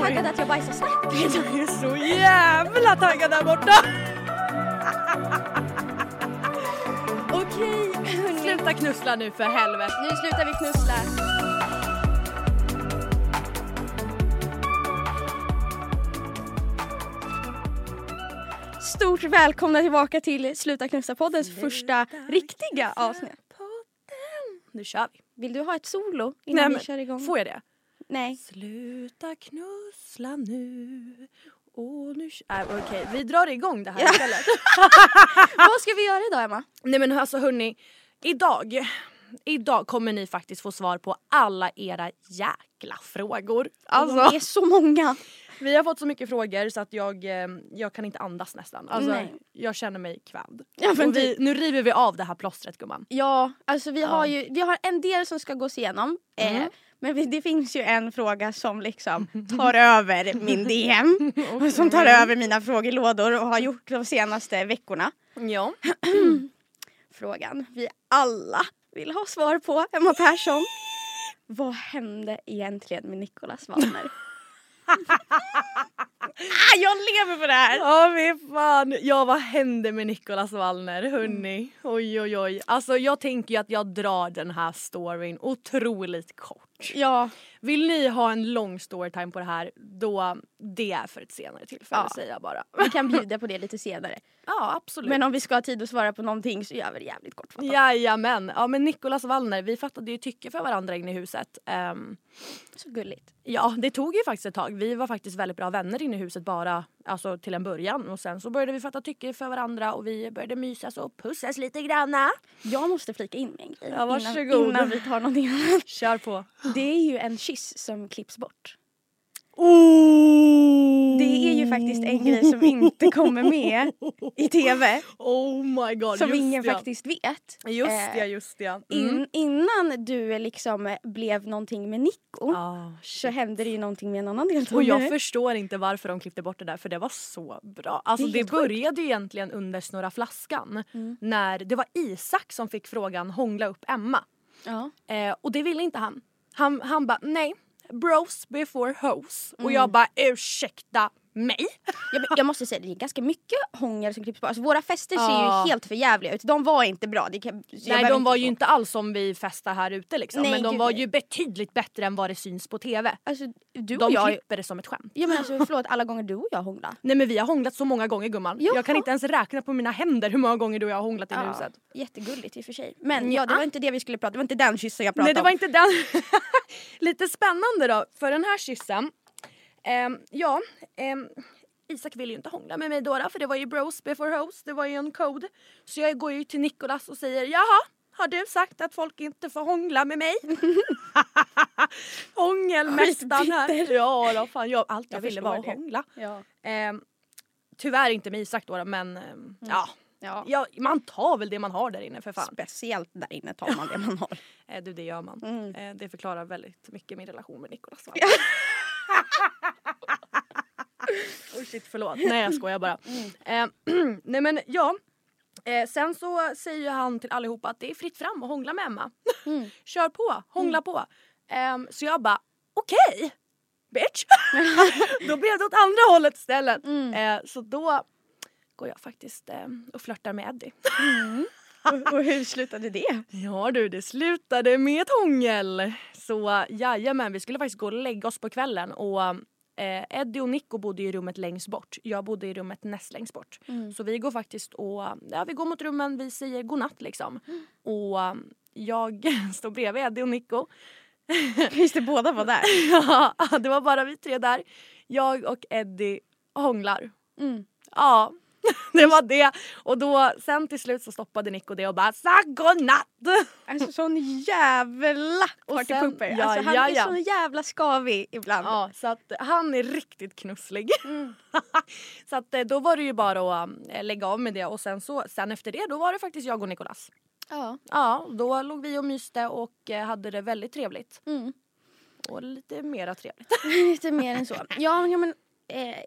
Taggad att jag bajsar snett. jag är så jävla taggad där borta! Okej, hörni. Sluta knussla nu för helvete. Nu slutar vi knussla. Stort välkomna tillbaka till Sluta knussa-poddens första riktiga avsnitt. Nu kör vi. Vill du ha ett solo innan Nej, vi kör igång? Får jag det? Nej. Sluta knussla nu. Och nu... Äh, Okej, vi drar igång det här Ja. istället. Vad ska vi göra idag Emma? Nej men alltså hörni, idag, idag kommer ni faktiskt få svar på alla era jäkla frågor. Alltså. Det är så många. vi har fått så mycket frågor så att jag, eh, jag kan inte andas nästan. Alltså, Nej. jag känner mig kvävd. Ja, men vi, nu river vi av det här plåstret gumman. Ja, alltså vi har Ja. ju vi har en del som ska gås igenom. Eh, Mm. Men det finns ju en fråga som liksom tar över min DM. och som tar över mina frågelådor och har gjort de senaste veckorna. Ja. Frågan vi alla vill ha svar på, Emma Persson. Vad hände egentligen med Nicolas Wallner? ah, jag lever för det här! Ja fan. Ja vad hände med Nicolas Wallner hörni? Oj oj oj. Alltså jag tänker ju att jag drar den här storyn otroligt kort. Ja, Vill ni ha en lång storytime på det här då det är för ett senare tillfälle Ja. säger jag bara. vi kan bjuda på det lite senare. Ja absolut. Men om vi ska ha tid att svara på någonting så gör vi det jävligt kortfattat. Jajamän. Ja men Nicolas Wallner vi fattade ju tycke för varandra inne i huset. Ehm, Så gulligt. ja det tog ju faktiskt ett tag. Vi var faktiskt väldigt bra vänner inne i huset bara alltså till en början och sen så började vi fatta tycke för varandra och vi började mysas och pussas lite granna. Jag måste flika in med en grej Ja, innan, innan vi tar någonting annat. Kör på. Det är ju en kyss som klipps bort. Oh! Det är ju faktiskt en grej som inte kommer med i tv. Oh my god, Som just ingen ja. faktiskt vet. Just Eh, ja, just ja. In, innan du liksom blev någonting med Nico Ah, så hände det ju någonting med en annan och deltagare. jag förstår inte varför de klippte bort det där för det var så bra. Alltså Det det, sjukt. började ju egentligen under Snurra flaskan Mm. när det var Isak som fick frågan hångla upp Emma. ja. Eh, och det ville inte han. Han, han bara nej, bros before hoes. Och Mm. jag bara ursäkta mig? jag, jag måste säga det är ganska mycket hångel som klipps bort. Alltså, våra fester ser Ja. ju helt för jävliga ut. De var inte bra. Det kan, Nej de var ju inte alls som vi festar här ute liksom. Nej, men de gud, var ju betydligt bättre än vad det syns på TV. Alltså du och De jag... klipper det som ett skämt. Ja men alltså förlåt alla gånger du och jag hånglade. Nej men vi har hånglat så många gånger gumman. Jaha. Jag kan inte ens räkna på mina händer hur många gånger du och jag har hånglat i Ja, huset. jättegulligt i och för sig. Men Ja. ja, det var inte det vi skulle prata Det var inte den kyssen jag pratade Nej det var om. inte den. Lite spännande då för den här kyssen. Ehm, ja, ehm, Isak ville ju inte hångla med mig då, för det var ju bros before hoes, det var ju en code. Så jag går ju till Nikolas och säger jaha, har du sagt att folk inte får hångla med mig? Hångelmästaren här. Ja då, fan jag, allt jag, Jag ville var att hångla. Ja. Ehm, tyvärr inte med Isak då, men ehm, ja. Ja. Ja, man tar väl det man har där inne för fan. Speciellt där inne tar man det man har. Eh, du, det gör man. Mm. Eh, det förklarar väldigt mycket min relation med Nicolas. oh shit, förlåt. Nej jag skojar bara. Eh, nej men ja. Eh, sen så säger han till allihopa att det är fritt fram att hångla med Emma. Mm. Kör på, hångla på. Ehm, så jag bara okej bitch. då blev det åt andra hållet istället. Mm. Eh, så då går jag faktiskt eh, och flörtar med Eddie. Och, och hur slutade det? Ja du, det slutade med ett hångel. Så jajamän, vi skulle faktiskt gå och lägga oss på kvällen och eh, Eddie och Nico bodde i rummet längst bort. Jag bodde i rummet näst längst bort. Mm. Så vi går faktiskt och, ja vi går mot rummen, vi säger godnatt liksom. Och eh, jag står bredvid Eddie och Nico. Just det, båda var där. Ja, det var bara vi tre där. Jag och Eddie hånglar. Mm. Ja, det var det. Och då sen till slut så stoppade Nico det och bara sa godnatt. Alltså sån jävla partypooper. ja, alltså, han ja, är ja. så jävla skavig ibland. Ja, så att han är riktigt knusslig. Mm. så att eh, då var det ju bara att eh, lägga av med det och sen så sen efter det då var det faktiskt jag och Nicolas. Ja. Ja, då låg vi och myste och eh, hade det väldigt trevligt. Mm. Och lite mera trevligt. Lite mer än så. Ja, ja men eh,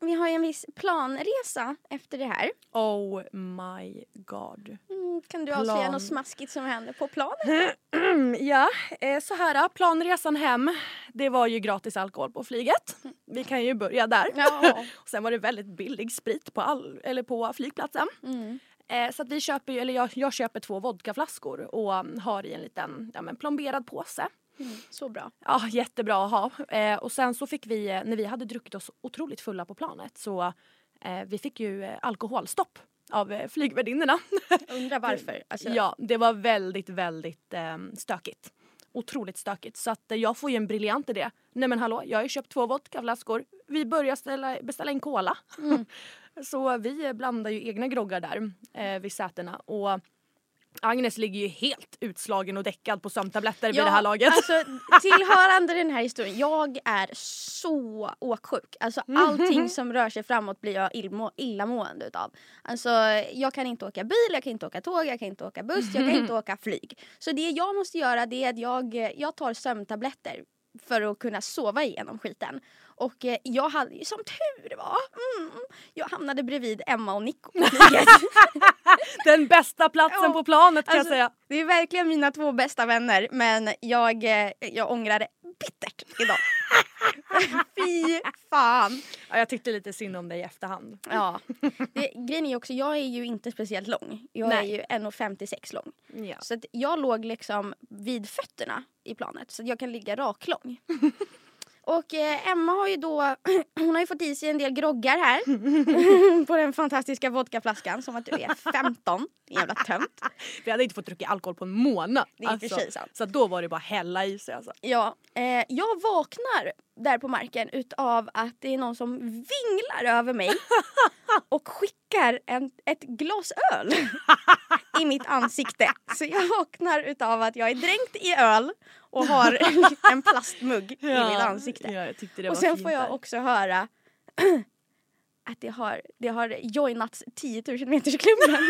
vi har ju en viss planresa efter det här. Oh my god. Mm, kan du Plan. avslöja något smaskigt som händer på planen? ja, eh, så här. Planresan hem. Det var ju gratis alkohol på flyget. Vi kan ju börja där. Ja. och sen var det väldigt billig sprit på, all, eller på flygplatsen. Mm. Eh, så att vi köper ju, eller jag, jag köper två vodkaflaskor och har i en liten ja, men plomberad påse. Mm. Så bra. Ja, jättebra att ha. Eh, och sen så fick vi, eh, när vi hade druckit oss otroligt fulla på planet så eh, vi fick ju eh, alkoholstopp av eh, flygvärdinnorna. Undrar varför. Alltså, ja, det var väldigt, väldigt eh, stökigt. Otroligt stökigt. Så att eh, jag får ju en briljant idé. Nej men hallå, jag har ju köpt två vodkaflaskor. Vi börjar ställa, beställa in cola. så vi blandar ju egna groggar där eh, vid sätena. Och Agnes ligger ju helt utslagen och däckad på sömntabletter vid det här laget. Alltså, tillhörande den här historien, jag är så åksjuk. Alltså allting som rör sig framåt blir jag illmå, illamående utav. Alltså jag kan inte åka bil, jag kan inte åka tåg, jag kan inte åka buss, jag kan inte åka flyg. Så det jag måste göra det är att jag, jag tar sömntabletter för att kunna sova igenom skiten. Och eh, jag hade, som tur var, mm, jag hamnade bredvid Emma och Nico. Den bästa platsen Ja, på planet kan alltså, jag säga. Det är verkligen mina två bästa vänner men jag, eh, jag ångrar det bittert idag. Fy fan. Ja, jag tyckte lite synd om dig i efterhand. Ja. Det, grejen är ju också, jag är ju inte speciellt lång. Jag Nej. är ju 1,56 lång. Ja. Så jag låg liksom vid fötterna i planet så jag kan ligga raklång. Och eh, Emma har ju då, hon har ju fått i sig en del groggar här. på den fantastiska vodkaflaskan som att du är 15. Jävla tönt. Vi hade inte fått dricka alkohol på en månad. Det är och för sig sant. Så då var det bara hälla i sig alltså. Ja, eh, jag vaknar där på marken utav att det är någon som vinglar över mig och skickar en, ett glas öl i mitt ansikte. Så jag vaknar utav att jag är dränkt i öl och har en plastmugg i mitt ansikte. Ja, och sen får jag där. också höra att det har, det har joinats 10 000 metersklubben.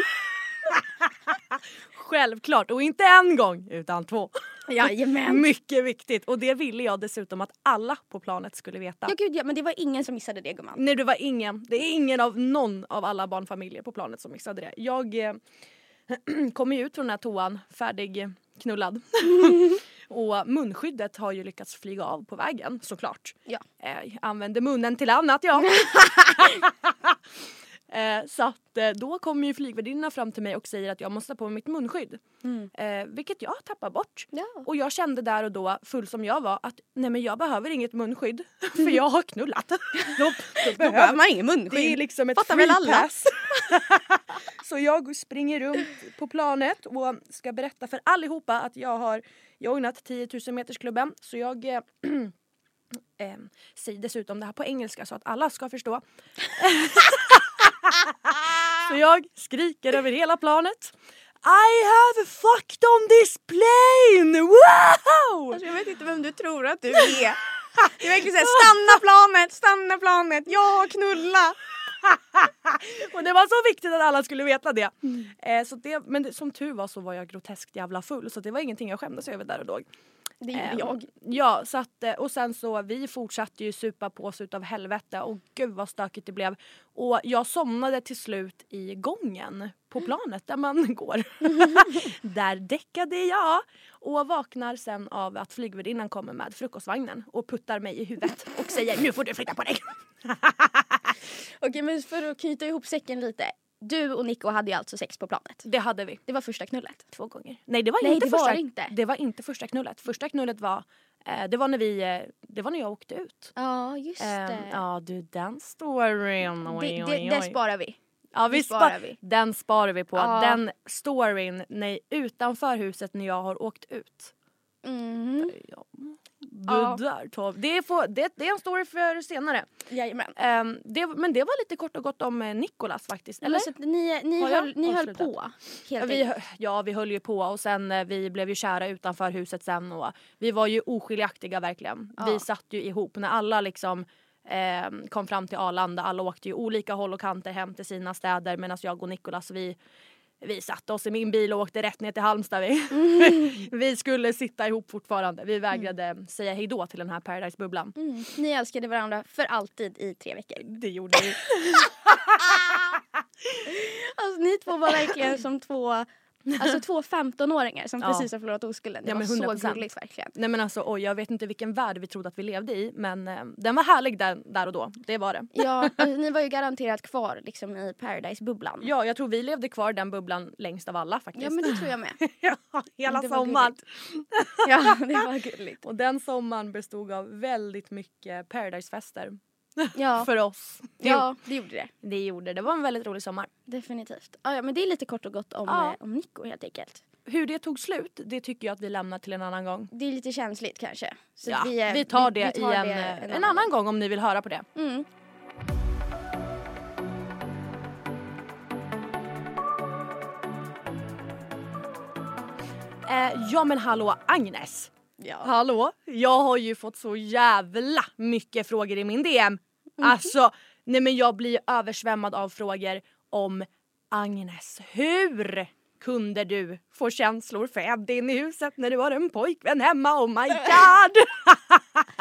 Självklart, och inte en gång utan två. Jajamän. Mycket viktigt och det ville jag dessutom att alla på planet skulle veta. Ja gud ja, men det var ingen som missade det gumman. Nej det var ingen, det är ingen av någon av alla barnfamiljer på planet som missade det. Jag eh, kom ju ut från den här toan färdig knullad. och munskyddet har ju lyckats flyga av på vägen såklart. Ja. Eh, använde munnen till annat ja. Eh, så att eh, då kommer ju flygvärdinnorna fram till mig och säger att jag måste ha på mig mitt munskydd. Eh, vilket jag tappar bort. Ja. Och jag kände där och då, full som jag var, att nej men jag behöver inget munskydd. För jag har knullat. då, då Då behöver man ingen munskydd. det är liksom ett Fattar free väl alla? pass. Så jag springer runt på planet och ska berätta för allihopa att jag har joinat 10 000 metersklubben. Så jag eh, eh, säger dessutom det här på engelska så att alla ska förstå. Så jag skriker över hela planet. I have fucked on this plane! Wow! Alltså, jag vet inte vem du tror att du är. Det är verkligen såhär, stanna planet, stanna planet, jag har knullat. och det var så viktigt att alla skulle veta det. Eh, så det men det, som tur var så var jag groteskt jävla full så det var ingenting jag skämdes över där och då. Det gjorde Eh, jag. Ja, så att, eh, och sen så vi fortsatte ju supa på oss utav helvete och gud vad stökigt det blev. Och jag somnade till slut i gången på planet där man går. där däckade jag och vaknar sen av att flygvärdinnan kommer med frukostvagnen och puttar mig i huvudet och säger nu får du flytta på dig. Okej men för att knyta ihop säcken lite. Du och Nico hade ju alltså sex på planet. Det hade vi. Det var första knullet. Två gånger. Nej det var Nej, inte det var första. det inte. Det var inte första knullet. Första knullet var eh, det var när vi eh, det var när jag åkte ut. Ja just Ehm, det. ja du den storyn. Oj, det, oj, det, det oj. sparar vi. Ja, vi det sparar vi. Den sparar vi på. Ja. Den storyn nej, utanför huset när jag har åkt ut. Ja. Det Ja. där tar det, är få- det, det är en story för senare. Jajamän. Ehm, det, men det var lite kort och gott om eh, Nikolas faktiskt. Eller? Så ni ni, Har jag höll, ni höll avslutat? på. Helt Ja vi, enkelt. ja vi höll ju på och sen eh, vi blev ju kära utanför huset sen och vi var ju oskiljaktiga verkligen. Ja. Vi satt ju ihop när alla liksom ehm, kom fram till Arlanda. Alla åkte ju olika håll och kanter hem till sina städer medan jag och Nikolas vi vi satte oss i min bil och åkte rätt ner till Halmstad. Vi, vi skulle sitta ihop fortfarande. Vi vägrade säga hejdå till den här Paradise-bubblan. Mm. Ni älskade varandra för alltid i tre veckor. Det gjorde vi. Alltså ni två var verkligen som två Alltså två 15-åringar som Ja. precis har förlorat oskulden. Det Ja, var så 100%. gulligt verkligen. Nej men alltså oj, jag vet inte vilken värld vi trodde att vi levde i men eh, den var härlig där, där och då. Det var det. Ja, alltså, ni var ju garanterat kvar liksom i Paradise-bubblan. Ja, jag tror vi levde kvar i den bubblan längst av alla faktiskt. Ja men det tror jag med. Ja, hela sommaren. Ja det var gulligt. Och den sommaren bestod av väldigt mycket Paradise-fester. Ja, För oss. Det, ja det gjorde det. det gjorde det. var en väldigt rolig sommar. Definitivt. Ja, ja, men det är lite kort och gott om, Ja. eh, om Nico helt enkelt. Hur det tog slut, det tycker jag att vi lämnar till en annan gång. Det är lite känsligt kanske. Så Ja, vi, eh, tar det vi tar i en, eh, en annan gång om ni vill höra på det. Mm. Eh, ja men hallå Agnes. Ja. Hallå? Jag har ju fått så jävla mycket frågor i min DM. Alltså, nej men jag blir översvämmad av frågor om Agnes. Hur kunde du få känslor för Eddie i huset när du har en pojkvän hemma? Oh my god!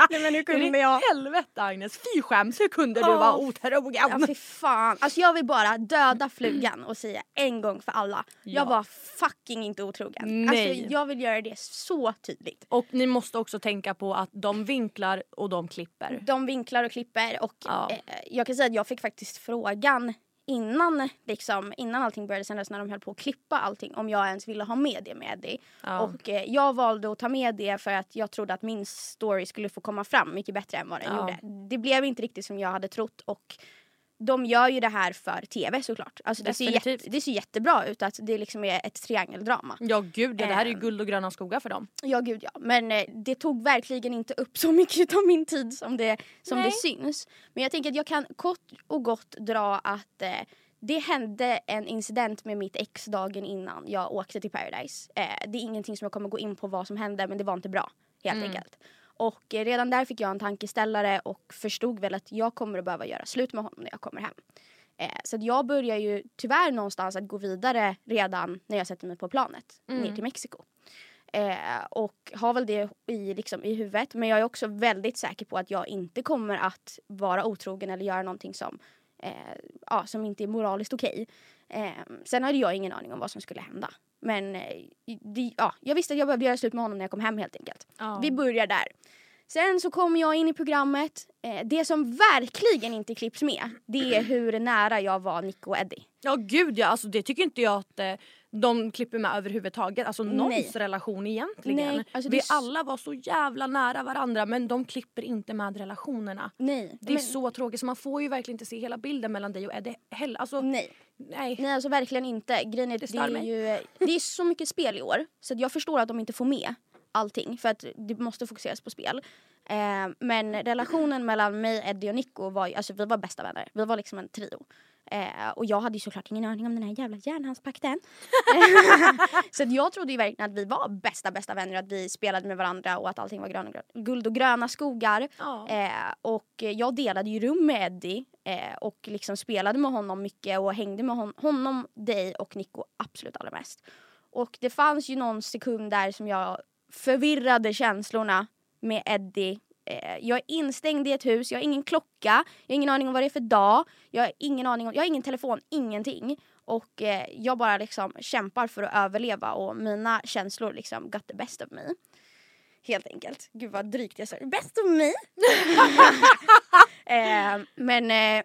Nej men hur kunde jag? helvete Agnes, fy skäms, hur kunde du Ja. vara otrogen? Ja fy fan. Alltså jag vill bara döda flugan och säga en gång för alla. Ja. Jag var fucking inte otrogen. Nej. Alltså jag vill göra det så tydligt. Och ni måste också tänka på att de vinklar och de klipper. De vinklar och klipper och Ja. eh, jag kan säga att jag fick faktiskt frågan innan, liksom, innan allting började sändas när de höll på att klippa allting om jag ens ville ha med det med Eddie. Ja. Och eh, jag valde att ta med det för att jag trodde att min story skulle få komma fram mycket bättre än vad den Ja. gjorde. Det blev inte riktigt som jag hade trott och de gör ju det här för tv såklart. Alltså det, ser jätte, det ser jättebra ut att det liksom är ett triangeldrama. Ja gud ja, det här är ju Ehm. guld och gröna skogar för dem. Ja gud ja. Men eh, det tog verkligen inte upp så mycket av min tid som det, som Nej. det syns. Men jag tänker att jag kan kort och gott dra att eh, det hände en incident med mitt ex dagen innan jag åkte till Paradise. Eh, det är ingenting som jag kommer gå in på vad som hände men det var inte bra helt Mm. enkelt. Och eh, redan där fick jag en tankeställare och förstod väl att jag kommer att behöva göra slut med honom när jag kommer hem. Eh, så att jag börjar ju tyvärr någonstans att gå vidare redan när jag sätter mig på planet Mm. ner till Mexiko. Eh, och har väl det i, liksom, i huvudet. Men jag är också väldigt säker på att jag inte kommer att vara otrogen eller göra någonting som, ja, som inte är moraliskt okej. Eh, sen hade jag ingen aning om vad som skulle hända. Men eh, det, ja, jag visste att jag behövde göra slut med honom när jag kom hem helt enkelt. Ja. Vi börjar där. Sen så kommer jag in i programmet. Eh, det som verkligen inte klipps med det är hur nära jag var Nico och Eddie. Ja gud ja, alltså det tycker inte jag att eh, de klipper med överhuvudtaget. Alltså någons Nej. relation egentligen. Nej, alltså Vi är alla var så jävla nära varandra men de klipper inte med relationerna. Nej. Det är men- så tråkigt så man får ju verkligen inte se hela bilden mellan dig och Eddie heller. Alltså Nej. nej. Nej alltså verkligen inte. Grejen är Det det, är ju, det är så mycket spel i år så jag förstår att de inte får med allting för att det måste fokuseras på spel. Eh, men relationen mellan mig, Eddie och Nico var ju, alltså vi var bästa vänner. Vi var liksom en trio. Eh, och jag hade ju såklart ingen aning om den här jävla järnhandspakten. så jag trodde ju verkligen att vi var bästa bästa vänner att vi spelade med varandra och att allting var grön och grön, guld och gröna skogar. Ja. Eh, och jag delade ju rum med Eddie eh, och liksom spelade med honom mycket och hängde med hon honom, dig och Nico absolut allra mest. Och det fanns ju någon sekund där som jag förvirrade känslorna med Eddie. Eh, jag är instängd i ett hus, jag har ingen klocka, jag har ingen aning om vad det är för dag, jag har ingen aning om, jag har ingen telefon, ingenting. Och eh, jag bara liksom kämpar för att överleva och mina känslor liksom got the best of me. Helt enkelt. Gud vad drygt jag sa. Best of me! eh, men eh,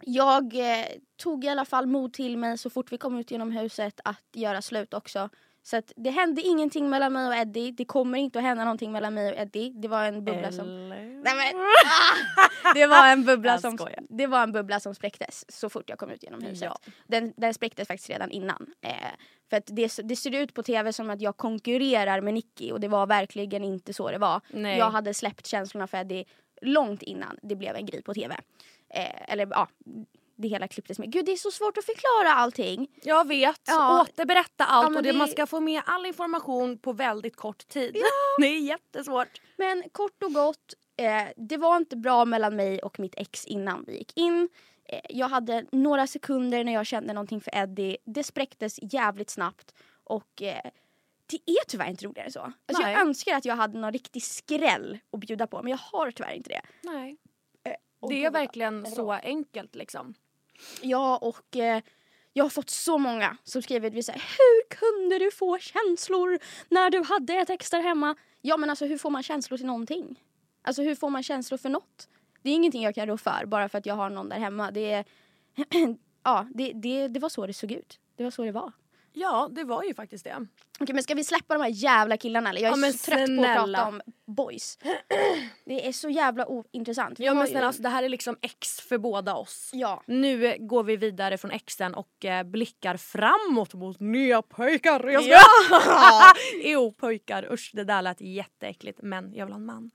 jag eh, tog i alla fall mod till mig så fort vi kom ut genom huset att göra slut också. Så att det hände ingenting mellan mig och Eddie. Det kommer inte att hända någonting mellan mig och Eddie. Det var en bubbla som... Eller? Nej, men, det, var en bubbla som, det var en bubbla som spräcktes så fort jag kom ut genom huset. Ja. Den, den spräcktes faktiskt redan innan. Eh, för att det, det ser ut på tv som att jag konkurrerar med Nicky och det var verkligen inte så det var. Nej. Jag hade släppt känslorna för Eddie långt innan det blev en grej på tv. Eh, eller ja, det hela klipptes med. Gud det är så svårt att förklara allting. Jag vet. Ja. Återberätta allt Ja, och det, det- man ska få med all information på väldigt kort tid. det är jättesvårt. Men kort och gott, eh, det var inte bra mellan mig och mitt ex innan vi gick in. Eh, jag hade några sekunder när jag kände någonting för Eddie. Det spräcktes jävligt snabbt och eh, det är tyvärr inte roligare än så. Alltså Nej. jag önskar att jag hade någon riktig skräll att bjuda på men jag har tyvärr inte det. Nej. och Det är verkligen så enkelt liksom. Ja och eh, jag har fått så många som skrivit vi säger hur kunde du få känslor när du hade ett extra hemma? Ja men alltså hur får man känslor till någonting? Alltså hur får man känslor för något? Det är ingenting jag kan rå för bara för att jag har någon där hemma. Det är, ja det, det, det var så det såg ut. Det var så det var. Ja, det var ju faktiskt det. Okej men ska vi släppa de här jävla killarna eller? Jag är Ja, så trött på att snälla. prata om boys. Det är så jävla ointressant. Vi Ja men ju- snälla, alltså, det här är liksom ex för båda oss. Ja. Nu går vi vidare från exen och eh, blickar framåt mot nya pojkar. Jag ska... Ja! jo pojkar, usch det där lät jätteäckligt men jag vill ha en man.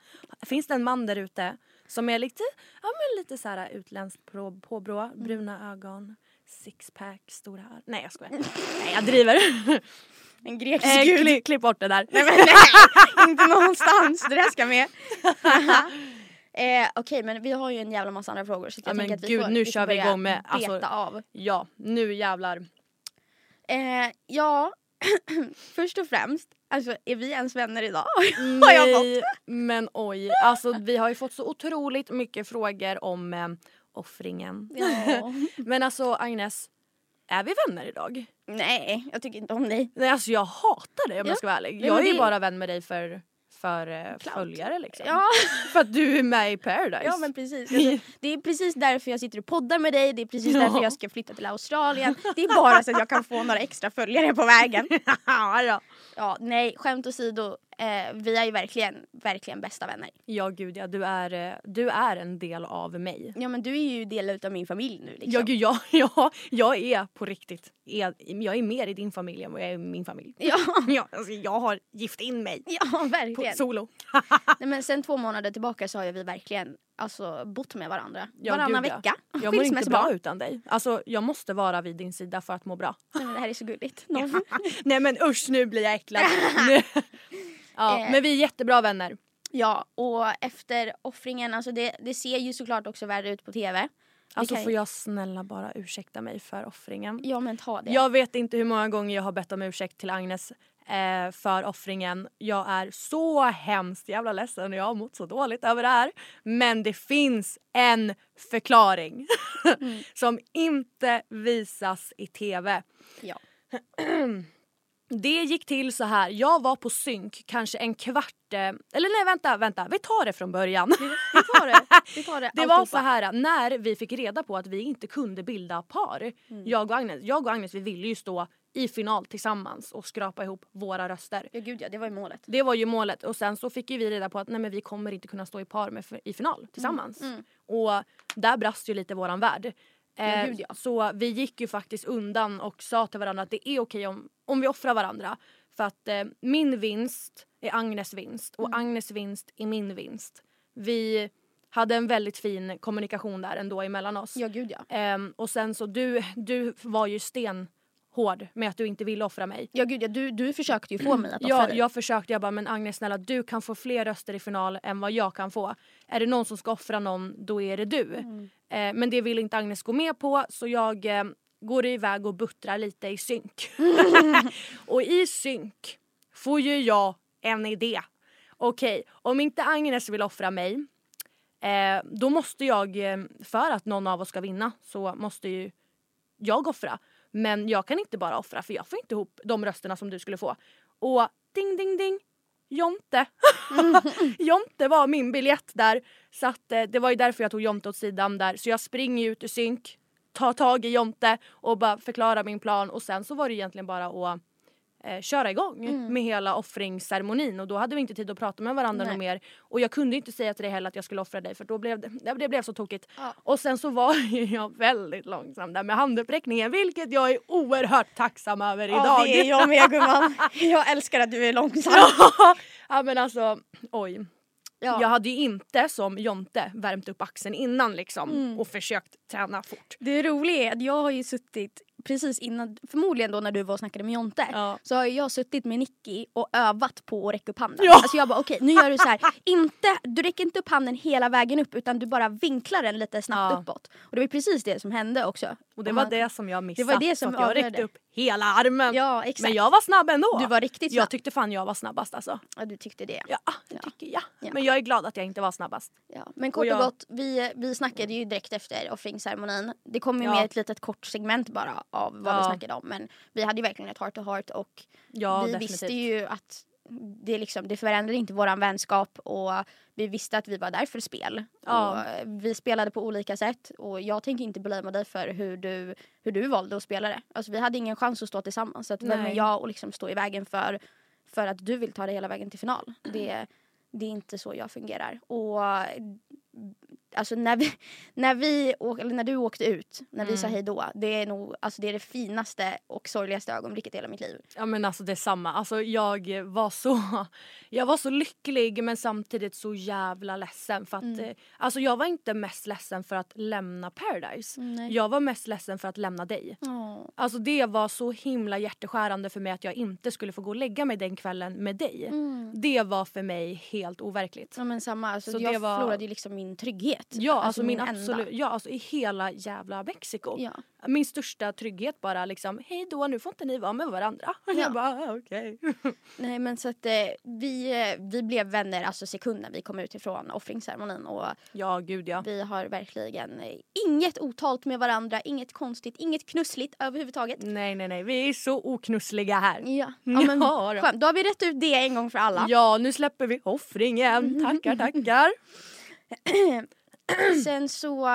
Finns det en man där ute som är lite, ja, men lite så här utländskt på, påbrå, bruna ögon, sixpack, stora ör. Nej jag skojar. nej jag driver. En grekisk eh, gud. klipp, klipp bort det där. Nej men nej, inte någonstans. Det där ska med. eh, Okej men vi har ju en jävla massa andra frågor så jag Ja, men tänker att vi gud, får, nu vi kör vi igång med, alltså- beta av. Ja, nu jävlar. Eh, ja, först och främst, alltså är vi ens vänner idag? Har jag Nej, men oj. Alltså vi har ju fått så otroligt mycket frågor om eh, offringen. Ja. Men alltså Agnes, är vi vänner idag? Nej, jag tycker inte om dig. Nej alltså jag hatar dig om Ja. jag ska vara ärlig. Nej, Jag är ju det- bara vän med dig för, för eh, Clout. följare liksom. Ja, För att du är med i Paradise. ja men precis. Alltså, det är precis därför jag sitter och poddar med dig, det är precis Ja. därför jag ska flytta till Australien. Det är bara så att jag kan få några extra följare på vägen. ja, ja. Ja, nej, skämt åsido. Eh, vi är ju verkligen, verkligen bästa vänner. ja gud ja, du är, eh, du är en del av mig. Ja men du är ju del utav min familj nu liksom. Ja gud ja, ja, jag är på riktigt, är, jag är mer i din familj än vad jag är i min familj. Ja, Ja, alltså, jag har gift in mig ja på verkligen. solo. Nej, men sen två månader tillbaka så har vi verkligen alltså, bott med varandra. Ja, Varannan gud, ja. vecka. Jag mår inte bra utan dig. Alltså jag måste vara vid din sida för att må bra. Nej, men det här är så gulligt. Någon... Nej men usch nu blir jag äcklad. Ja, Eh. men vi är jättebra vänner. Ja, och efter offringen, alltså det, det ser ju såklart också värre ut på tv. Alltså får jag snälla bara ursäkta mig för offringen. Ja men ta det. Jag vet inte hur många gånger jag har bett om ursäkt till Agnes eh, för offringen. Jag är så hemskt jävla ledsen och jag har mått så dåligt över det här. Men det finns en förklaring Mm. som inte visas i tv. Ja. Det gick till så här. jag var på synk kanske en kvart, eh, eller nej vänta, vänta, vi tar det från början. Vi tar det. Vi tar det, Det var så här när vi fick reda på att vi inte kunde bilda par. Mm. Jag och Agnes, jag och Agnes vi ville ju stå i final tillsammans och skrapa ihop våra röster. Ja gud ja, det var ju målet. Det var ju målet och sen så fick ju vi reda på att nej men vi kommer inte kunna stå i par med, i final tillsammans. Mm. Och där brast ju lite våran värld. Eh, gud, ja. Så vi gick ju faktiskt undan och sa till varandra att det är okej om, om vi offrar varandra. För att eh, min vinst är Agnes vinst och Mm. Agnes vinst är min vinst. Vi hade en väldigt fin kommunikation där ändå emellan oss. Ja gud ja. Ehm, och sen så du, du var ju stenhård med att du inte ville offra mig. Ja gud ja, du, du försökte ju få mig att offra Ja, dig. jag försökte, jag bara men Agnes snälla du kan få fler röster i final än vad jag kan få. Är det någon som ska offra någon då är det du. Mm. Eh, men det vill inte Agnes gå med på så jag eh, går iväg och buttrar lite i synk. och i synk får ju jag en idé. Okej, om inte Agnes vill offra mig eh, då måste jag, eh, för att någon av oss ska vinna så måste ju jag offra. Men jag kan inte bara offra för jag får inte ihop de rösterna som du skulle få. Och ding ding ding, Jonte. Jonte var min biljett där. Så att, eh, det var ju därför jag tog Jonte åt sidan där. Så jag springer ut ur synk, tar tag i Jonte och bara förklarar min plan och sen så var det egentligen bara att eh, köra igång Mm. med hela offringsceremonin och då hade vi inte tid att prata med varandra Nej. mer. Och jag kunde inte säga till dig heller att jag skulle offra dig för då blev det, det blev så tokigt. Ja. Och sen så var jag väldigt långsam där med handuppräckningen vilket jag är oerhört tacksam över idag. Ja det är jag med gumman. Jag älskar att du är långsam. ja men alltså oj. Ja. Jag hade ju inte som Jonte värmt upp axeln innan liksom Mm. och försökt träna fort. Det roliga är att jag har ju suttit precis innan, förmodligen då när du var och snackade med Jonte, Ja. så har jag suttit med Nicky och övat på att räcka upp handen. Ja. Alltså jag bara okej nu gör du så här. Inte, du räcker inte upp handen hela vägen upp utan du bara vinklar den lite snabbt Ja. uppåt. Och det var precis det som hände också. Och det Och var man- det som jag missade. Det var det som jag räckte upp hela armen. Ja exakt. men jag var snabb ändå. Du var riktigt snabb. Jag tyckte fan jag var snabbast alltså. Ja du tyckte det. Ja, det Ja. tycker jag. Ja. Men jag är glad att jag inte var snabbast. Ja, men kort Och jag- och gott, vi, vi snackade ju direkt efter offringsceremonin. Det kom ju Ja. med ett litet kort segment bara av vad vi snackade om. Men vi hade ju verkligen ett heart to heart och vi definitivt. visste ju att det, liksom, det förändrade inte våran vänskap och vi visste att vi var där för spel. Ja. Och vi spelade på olika sätt och jag tänker inte blamea dig för hur du, hur du valde att spela det. Alltså, vi hade ingen chans att stå tillsammans. Så att vem är jag och liksom stå i vägen för, för att du vill ta dig hela vägen till final? Det, det är inte så jag fungerar. Och alltså när, vi, när, vi åk, eller när du åkte ut, när vi sa Mm. hej då, det är nog alltså det, är det finaste och sorgligaste ögonblicket i hela mitt liv. Ja men alltså detsamma. Alltså jag var så, jag var så lycklig men samtidigt så jävla ledsen för att Mm. eh, alltså jag var inte mest ledsen för att lämna Paradise. Nej. Jag var mest ledsen för att lämna dig. Åh. Alltså det var så himla hjärteskärande för mig att jag inte skulle få gå och lägga mig den kvällen med dig. Mm. Det var för mig helt overkligt. Ja men samma, alltså, Så jag var- förlorade ju liksom min trygghet. Ja, alltså, min, enda. absolut, ja, alltså i hela jävla Mexiko. Ja. Min största trygghet bara liksom, hej då nu får inte ni vara med varandra. Ja. jag bara, "Ah, okej. Nej men så att eh, vi, eh, vi blev vänner alltså sekunden vi kom ut ifrån offringsceremonin och ja, gud ja. vi har verkligen eh, inget otalt med varandra, inget konstigt, inget knussligt överhuvudtaget. Nej, nej, nej. Vi är så oknussliga här. Ja, ja men Ja, då. skönt. Då har vi rätt ut det en gång för alla. Ja, nu släpper vi offringen. Tackar, tackar. Sen så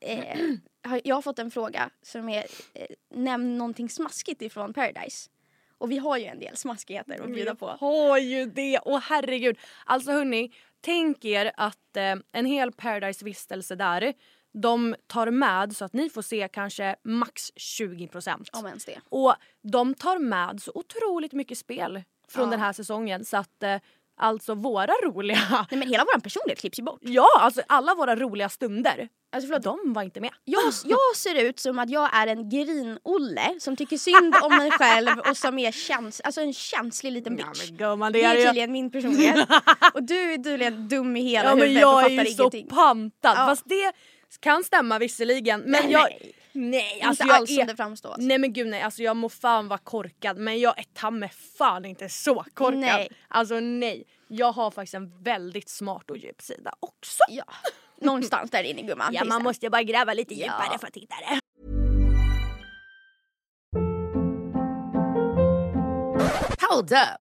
eh, har jag fått en fråga som är eh, nämn någonting smaskigt ifrån Paradise. Och vi har ju en del smaskigheter att bjuda på. har ju det. Åh herregud. Alltså hörni, tänk er att eh, en hel Paradise-vistelse där de tar med så att ni får se kanske max 20 procent. Om ens det. Och de tar med så otroligt mycket spel från Ja. den här säsongen så att eh, alltså våra roliga Nej men hela vår personlighet klipps ju bort. Ja, alltså alla våra roliga stunder. Alltså förlåt, De var inte med. jag, jag ser ut som att jag är en grin-Olle som tycker synd om mig själv och som är käns alltså en känslig liten bitch. gumman, det det är ju... tydligen min personlighet. och du är tydligen dum i hela Ja men huvudet och jag fattar är ju så ingenting. pantad. Ja. Fast det kan stämma visserligen. Men Nej, jag... nej. Nej, alltså inte jag alls är... som det framstår. Nej men gud nej, alltså jag må fan vara korkad men jag är ta mig fan inte så korkad. Nej. Alltså nej. Jag har faktiskt en väldigt smart och djup sida också. Ja, någonstans där inne gumman. Ja man måste bara gräva lite Ja. djupare för att hitta det. Hold up.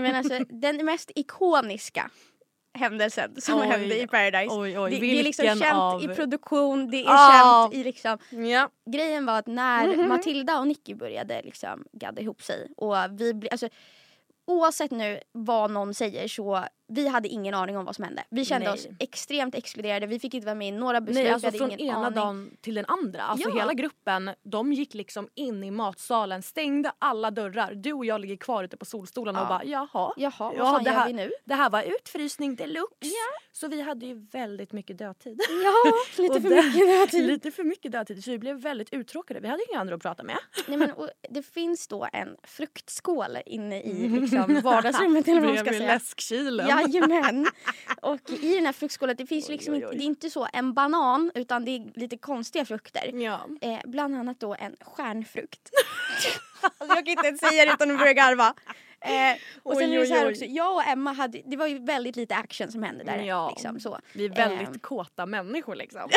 Nej men alltså den mest ikoniska händelsen som Oj, hände i Paradise. oj, oj, det, det är liksom känt av- i produktion, det är Ah. känt i liksom Ja. Grejen var att när Mhm. Matilda och Nicky började liksom gadda ihop sig och vi ble, alltså, Oavsett nu vad någon säger så vi hade ingen aning om vad som hände. Vi kände Nej. oss extremt exkluderade, vi fick inte vara med i några beslut, Nej, alltså från ena aning. dagen till den andra. Alltså Ja. hela gruppen, de gick liksom in i matsalen, stängde alla dörrar. Du och jag ligger kvar ute på solstolarna och Ja. bara jaha. Jaha, vad Ja, fan det gör här- vi nu? Det här var utfrysning deluxe. Ja. Så vi hade ju väldigt mycket dödtid. Ja, lite Och för mycket dödtid. Lite för mycket dödtid så vi blev väldigt uttråkade. Vi hade inga andra att prata med. Nej, men, och det finns då en fruktskål inne i liksom, vardagsrummet eller vad man ska Bredvid säga. läskkylen. Jajamän. Och i den här fruktskålen, det finns Oj, liksom oj, inte, oj. det är inte så en banan utan det är lite konstiga frukter. Ja. Eh, bland annat då en stjärnfrukt. alltså jag kan inte ens säga det utan att börja garva. Eh, och sen Oj, är det så här också, jag och Emma hade, det var ju väldigt lite action som hände där. Ja. Liksom, så. Vi är väldigt Ehm. kåta människor liksom.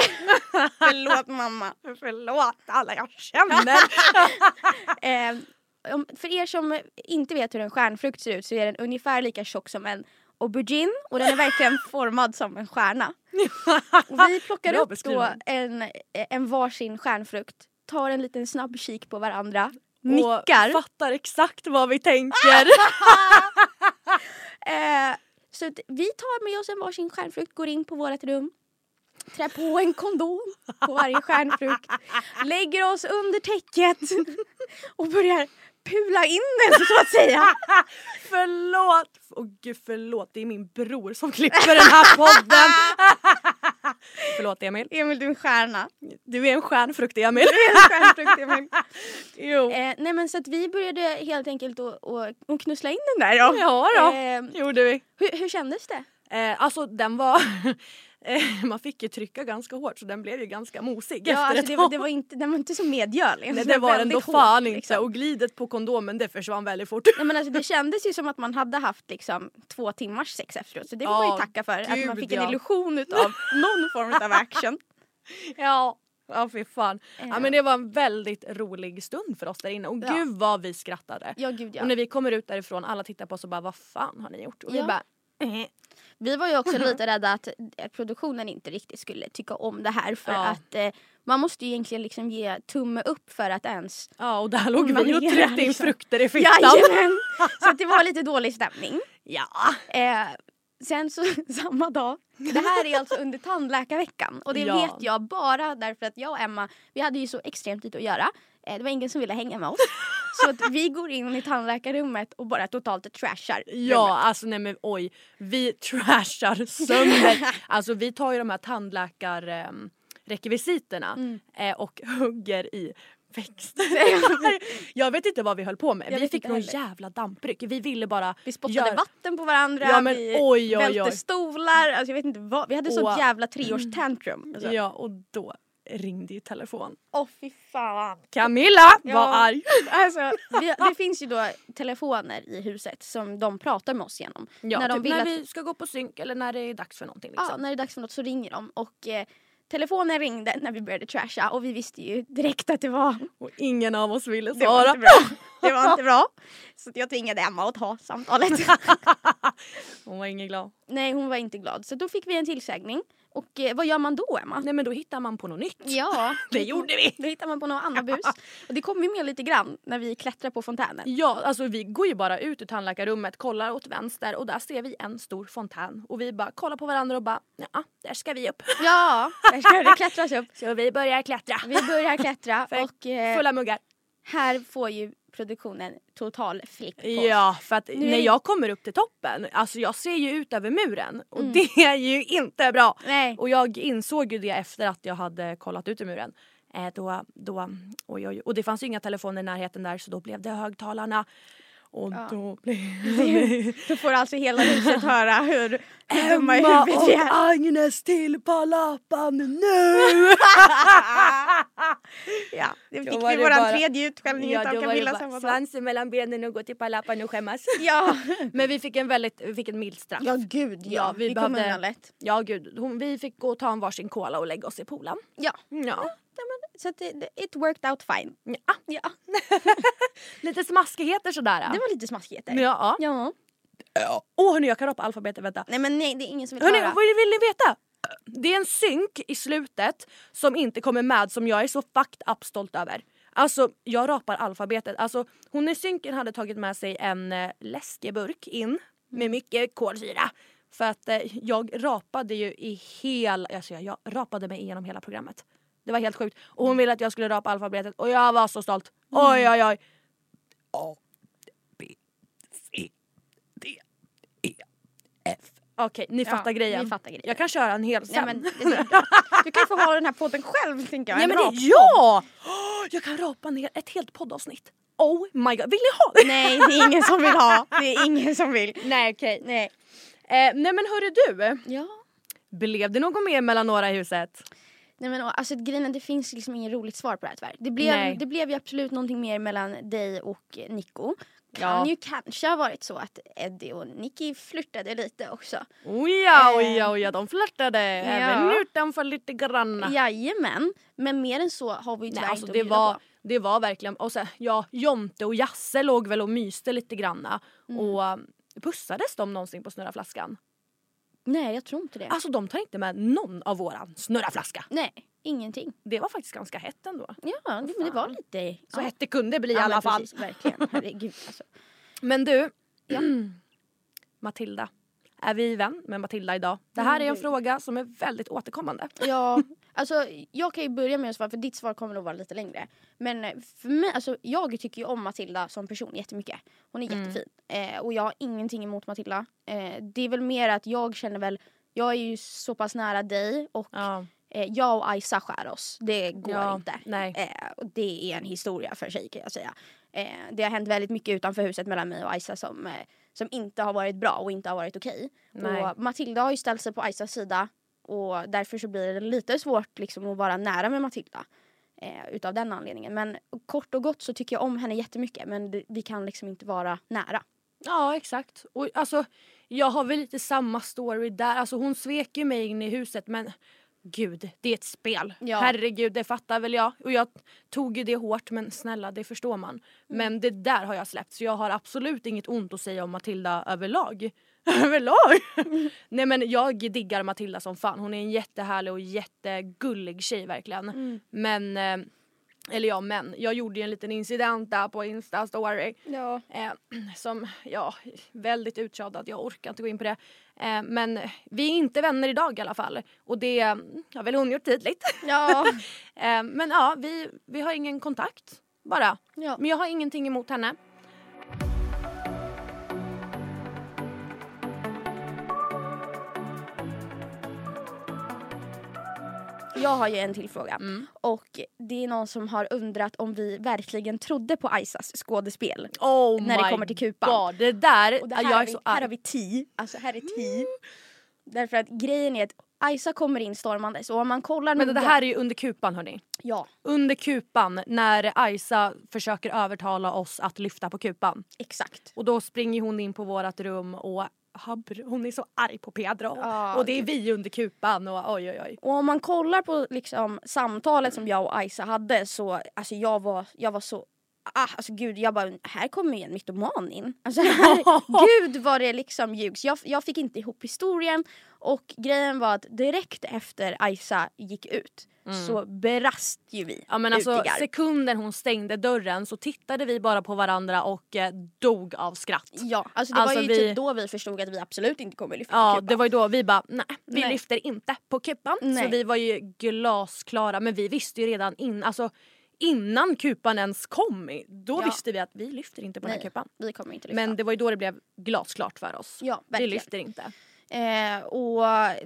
Förlåt mamma. Förlåt alla jag känner. Eh, för er som inte vet hur en stjärnfrukt ser ut så är den ungefär lika tjock som en aubergine och den är verkligen formad som en stjärna. Och vi plockar Bra upp då en, en varsin stjärnfrukt, tar en liten snabb kik på varandra, nickar. Fattar exakt vad vi tänker. Eh, så vi tar med oss en varsin stjärnfrukt, går in på vårt rum, trär på en kondom på varje stjärnfrukt, lägger oss under täcket och börjar pula in den så att säga. förlåt! Åh gud förlåt, det är min bror som klipper den här podden. förlåt Emil. Emil du är en stjärna. Du är en stjärnfrukt Emil. Stjärnfrukt, Emil. jo. Eh, nej men så att vi började helt enkelt att knussla in den där då. Ja då, Eh, gjorde vi. hur, hur kändes det? Eh, alltså den var... man fick ju trycka ganska hårt så den blev ju ganska mosig Ja, efter alltså ett det, var, det var inte, den var inte så medgörlig. Nej, det var den då hård, fan inte liksom. och glidet på kondomen det försvann väldigt fort. Nej, men alltså, det kändes ju som att man hade haft liksom, två timmars sex efteråt. Så det får man Ja, ju tacka för. Att man gud, fick en ja. illusion utav någon form av action. Ja. Ja fy fan. Ja, Eh. men det var en väldigt rolig stund för oss där inne och Ja. gud vad vi skrattade. Ja, gud ja. Och när vi kommer ut därifrån alla tittar på oss och bara vad fan har ni gjort? Och vi bara eh. Vi var ju också lite rädda att eh, produktionen inte riktigt skulle tycka om det här för Ja. att eh, man måste ju egentligen liksom ge tumme upp för att ens Ja och där låg vi och tryckte in liksom. frukter i fittan. Jajamän! Så det var lite dålig stämning. Ja. Eh, sen så samma dag, det här är alltså under tandläkarveckan och det Ja. vet jag bara därför att jag och Emma, vi hade ju så extremt lite att göra. Eh, det var ingen som ville hänga med oss. Så att vi går in i tandläkarrummet och bara totalt trashar Ja rummet. alltså nej men oj. Vi trashar sönder. alltså vi tar ju de här tandläkar ehm, Mm. eh, och hugger i växter. jag vet inte vad vi höll på med. Jag vi fick någon heller. jävla dampryck. Vi ville bara Vi spottade göra- vatten på varandra, Ja, men vi oj, oj, välte oj. stolar. Alltså jag vet inte vad. Vi hade Och- jävla treårstantrum. Alltså. Ja och då ringde ju telefon. Åh fy fan. Camilla var Ja. arg. Alltså, det, det finns ju då telefoner i huset som de pratar med oss genom. Ja, när de typ vill när att- vi ska gå på synk eller när det är dags för någonting. Liksom. Ja, när det är dags för något så ringer de och eh, telefonen ringde när vi började trasha och vi visste ju direkt att det var, Och ingen av oss ville det var svara. inte bra. Det var inte bra. Så jag tvingade Emma att ta samtalet. Hon var ingen glad. Nej hon var inte glad så då fick vi en tillsägning. Och eh, vad gör man då Emma? Nej men då hittar man på något nytt. Ja, Det gjorde vi. Då hittar man på något annat bus. Och det kom vi med lite grann när vi klättrar på fontänen. Ja, alltså vi går ju bara ut ur tandläkarrummet, kollar åt vänster och där ser vi en stor fontän. Och vi bara kollar på varandra och bara ja, där ska vi upp. Ja, där ska det klättras upp. Så vi börjar klättra. Vi börjar klättra och eh, Fulla muggar. Här får ju produktionen total flipp på. Ja, för att är när jag kommer upp till toppen, alltså jag ser ju ut över muren och Mm. det är ju inte bra. Nej. Och jag insåg ju det efter att jag hade kollat ut ur muren. Eh, då, då, oj, oj, och det fanns ju inga telefoner i närheten där så då blev det högtalarna. Och Ja. då blir Då får alltså hela huset höra hur, hur dumma i huvudet och är. Agnes till Palapan nu! Ja, det fick vi våran bara- tredje utskällning Ja, utav Camilla samma dag. svansen mellan benen och gå till Palapan och skämmas. Ja. Men vi fick en väldigt, vi fick ett milt straff. ja, gud ja. Ja, vi vi, kom behövde- undan lätt. Ja gud, hon, vi fick gå och ta en varsin cola och lägga oss i poolen. Ja, Ja. Så att det, it worked out fine. ja. Ja, Lite smaskigheter sådär. det var lite smaskigheter. Ja. Ja. Åh hörni jag kan rapa alfabetet, vänta. Nej men nej, det är ingen som vill Hörni, höra. vill, vill ni veta? Det är en synk i slutet som inte kommer med som jag är så fucked up stolt över. Alltså jag rapar alfabetet. Alltså hon i synken hade tagit med sig en eh, läskeburk in med mycket kolsyra. För att eh, jag rapade ju i hela, alltså jag, jag rapade mig igenom hela programmet. Det var helt sjukt. Och hon ville att jag skulle rapa alfabetet och jag var så stolt. Oj oj oj. A, B, C, D, E, F. Okej, ni Ja, fattar grejen. vi fattar grejen. Jag kan köra en hel sen. men, det- du kan få ha den här podden själv tänker jag. Ja, En men det, ja! Jag kan rapa ner ett helt poddavsnitt. Oh my god, vill ni ha det? Nej det är ingen som vill ha. Det är ingen som vill. Nej okej. Nej. Eh, nej men hörru du, Ja. blev det något mer mellan några i huset? Nej men alltså grejen det finns liksom inget roligt svar på det här tyvärr. Det blev, Nej. det blev ju absolut någonting mer mellan dig och Nico. Kan Ja. ju kanske ha varit så att Eddie och Nicky flörtade lite också. Oja, Eh, oja, oja, de flörtade även ja. utanför lite grann. Jajamän, men mer än så har vi ju Nej, tyvärr alltså inte det att var, på. det var verkligen, och så, ja, Jonte och Jasse låg väl och myste lite granna. Mm. Och um, pussades de någonsin på snurra flaskan? Nej jag tror inte det. Alltså de tar inte med någon av våran snurra flaska. Nej, ingenting. Det var faktiskt ganska hett ändå. Ja, det, men det var lite... Så ja. hett det kunde bli i Ja, alla men fall. Precis, verkligen, herregud alltså. Men du, Ja. Matilda. Är vi vän med Matilda idag? Det här är en Mm, fråga som är väldigt återkommande. Ja, alltså jag kan ju börja med att svara för ditt svar kommer nog vara lite längre. Men eh, för mig, alltså jag tycker ju om Matilda som person jättemycket. Hon är Mm. jättefin. Eh, och jag har ingenting emot Matilda. Eh, det är väl mer att jag känner väl, jag är ju så pass nära dig och Ja. eh, jag och Isa skär oss. Det går Ja, inte. nej. Eh, och det är en historia för sig kan jag säga. Eh, det har hänt väldigt mycket utanför huset mellan mig och Isa som, som inte har varit bra och inte har varit okej. Och Matilda har ju ställt sig på Isas sida och därför så blir det lite svårt liksom att vara nära med Matilda. Eh, utav den anledningen. Men kort och gott så tycker jag om henne jättemycket men det, vi kan liksom inte vara nära. ja, exakt. Och alltså, jag har väl lite samma story där. Alltså, hon svek ju mig in i huset men gud, det är ett spel. Ja. Herregud, det fattar väl jag. Och jag tog ju det hårt men snälla, det förstår man. Men det där har jag släppt så jag har absolut inget ont att säga om Matilda överlag. överlag? Nej men jag diggar Matilda som fan. Hon är en jättehärlig och jättegullig tjej verkligen. Men, eh, eller ja men, jag gjorde ju en liten incident där på Insta story. Ja. Eh, som, ja, väldigt uttjatad. Jag orkar inte gå in på det. Eh, men vi är inte vänner idag i alla fall. Och det eh, har väl hon gjort tydligt. Ja. eh, men ja, vi, vi har ingen kontakt bara. ja. Men jag har ingenting emot henne. Jag har ju en till fråga. Mm. Och det är någon som har undrat om vi verkligen trodde på Isas skådespel. Oh När det kommer till kupan. God, det där, Och det här, jag är vi, så här har vi ti. Alltså här är ti. Därför att grejen är att Isa kommer in stormandes och om man kollar Men det här är ju under kupan hörni. Ja, Under kupan när Aisa försöker övertala oss att lyfta på kupan. exakt. Och då springer hon in på vårat rum och habr, hon är så arg på Pedro. Ja, och det är vi under kupan och oj oj oj. Och om man kollar på liksom, samtalet som jag och Isa hade så alltså jag var, jag var så Ah, alltså gud, jag bara, här kommer ju en mytoman in. Alltså här, gud vad det liksom ljugs. Jag, jag fick inte ihop historien och grejen var att direkt efter Isa gick ut så brast ju vi Mm. Ja men alltså sekunden hon stängde dörren så tittade vi bara på varandra och eh, dog av skratt. Ja, alltså det Alltså, var ju vi- typ då vi förstod att vi absolut inte kommer lyfta Ja kupan. det var ju då vi bara nej vi Nej. lyfter inte på kupan. Så Nej. vi var ju glasklara men vi visste ju redan in, alltså, innan kupan ens kom då Ja. visste vi att vi lyfter inte på den här Nej, kupan. vi kommer inte lyfta. Men det var ju då det blev glasklart för oss. ja, vi verkligen. lyfter inte. Eh, och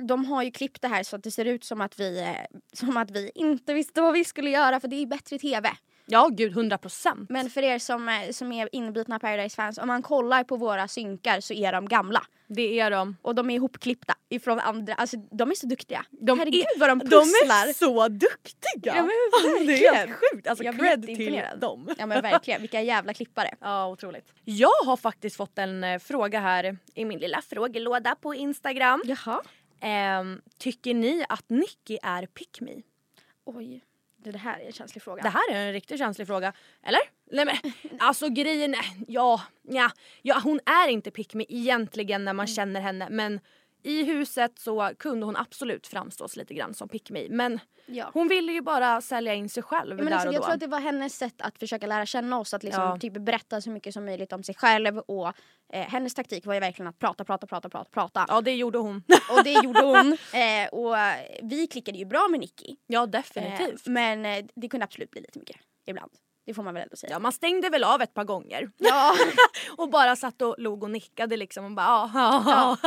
de har ju klippt det här så att det ser ut som att vi, eh, som att vi inte visste vad vi skulle göra för det är bättre tv. Ja gud 100 procent. Men för er som, som är inbitna Paradise-fans, om man kollar på våra synkar så är de gamla. Det är de. Och de är ihopklippta ifrån andra, alltså de är så duktiga. De Herregud är, vad de De pusslar! är så duktiga! Ja, men det är helt sjukt. Alltså Jag cred till dem. Ja men verkligen, vilka jävla klippare. Ja, otroligt. Jag har faktiskt fått en eh, fråga här i min lilla frågelåda på Instagram. Jaha. Ehm, tycker ni att Nicky är pick me? Oj, det här är en känslig fråga. Det här är en riktigt känslig fråga. Eller? Nej men alltså grejen är, ja, ja, ja hon är inte pick me egentligen när man Mm. känner henne men i huset så kunde hon absolut framstås lite grann som pick me men Ja. hon ville ju bara sälja in sig själv Men där alltså, och jag då. tror att det var hennes sätt att försöka lära känna oss, att liksom Ja. typ berätta så mycket som möjligt om sig själv och eh, hennes taktik var ju verkligen att prata, prata, prata, prata, prata. Ja det gjorde hon. Och det gjorde hon. Eh, och eh, vi klickade ju bra med Nicky. ja Eh, definitivt. men eh, det kunde absolut bli lite mycket ibland. Det får man väl ändå säga. Ja man stängde väl av ett par gånger. Ja. Och bara satt och log och nickade liksom och bara ja,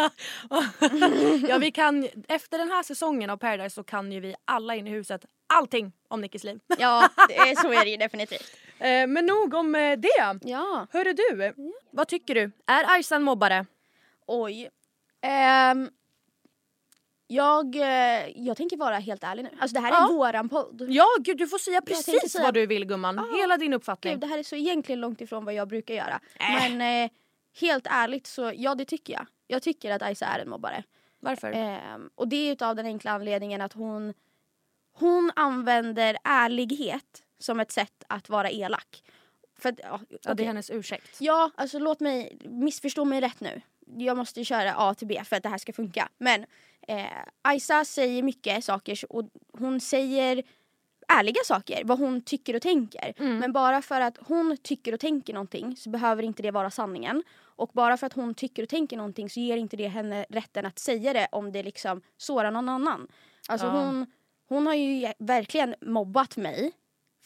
ja, vi kan, efter den här säsongen av Paradise så kan ju vi alla in i huset allting om Nickis liv. ja, det är, så är det ju definitivt. Eh, men nog om eh, det. Ja. Hörru du, vad tycker du? Är Aysan mobbare? Oj. Ehm, jag, eh, jag tänker vara helt ärlig nu. Alltså det här är Ja. våran podd. Ja gud du får säga precis säga- vad du vill gumman. Ja. Hela din uppfattning. Gud, det här är så egentligen långt ifrån vad jag brukar göra. Äh. Men eh, helt ärligt så ja det tycker jag. Jag tycker att Aisa är en mobbare. Varför? Ehm, och det är utav den enkla anledningen att hon, hon använder ärlighet som ett sätt att vara elak. För att, ja, ja, det är hennes ursäkt. Ja, alltså låt mig missförstå mig rätt nu. Jag måste köra A till B för att det här ska funka. Men eh, Aisa säger mycket saker och hon säger ärliga saker, vad hon tycker och tänker. Mm. Men bara för att hon tycker och tänker någonting så behöver inte det vara sanningen. Och bara för att hon tycker och tänker någonting så ger inte det henne rätten att säga det om det liksom sårar någon annan. Alltså Ja. hon, hon har ju verkligen mobbat mig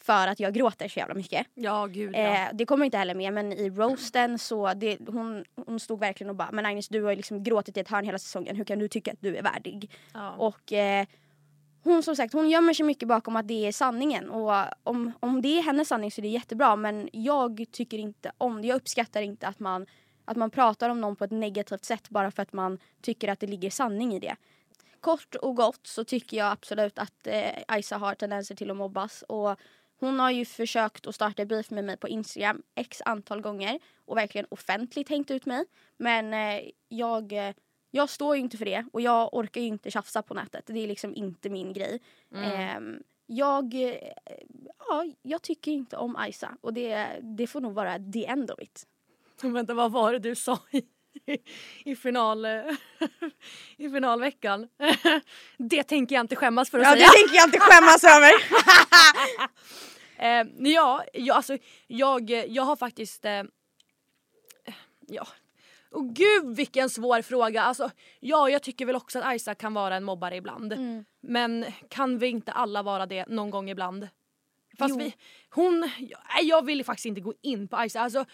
för att jag gråter så jävla mycket. Ja gud ja. Eh, det kommer inte heller med men i roasten så det, hon, hon stod verkligen och bara men Agnes du har ju liksom gråtit i ett hörn hela säsongen hur kan du tycka att du är värdig? ja. Och eh, hon som sagt hon gömmer sig mycket bakom att det är sanningen och om, om det är hennes sanning så är det jättebra men jag tycker inte om det. Jag uppskattar inte att man, att man pratar om någon på ett negativt sätt bara för att man tycker att det ligger sanning i det. Kort och gott så tycker jag absolut att eh, Aisa har tendenser till att mobbas och hon har ju försökt att starta beef med mig på Instagram x antal gånger och verkligen offentligt hängt ut mig. Men eh, jag, eh, jag står ju inte för det och jag orkar ju inte tjafsa på nätet. Det är liksom inte min grej. Ehm, jag, eh, ja, jag tycker inte om Aisa och det, det får nog vara the end of it. Vänta vad var det du sa i, final, eh, i finalveckan? det tänker jag inte skämmas för att säga. tänker jag inte skämmas över. Eh, ja, jag, alltså, jag, jag har faktiskt... Eh, ja. Och gud vilken svår fråga. Alltså, ja, jag tycker väl också att Isaac kan vara en mobbare ibland. Mm. Men kan vi inte alla vara det någon gång ibland? Fast Jo. vi, hon, nej, jag vill faktiskt inte gå in på Isaac. Alltså,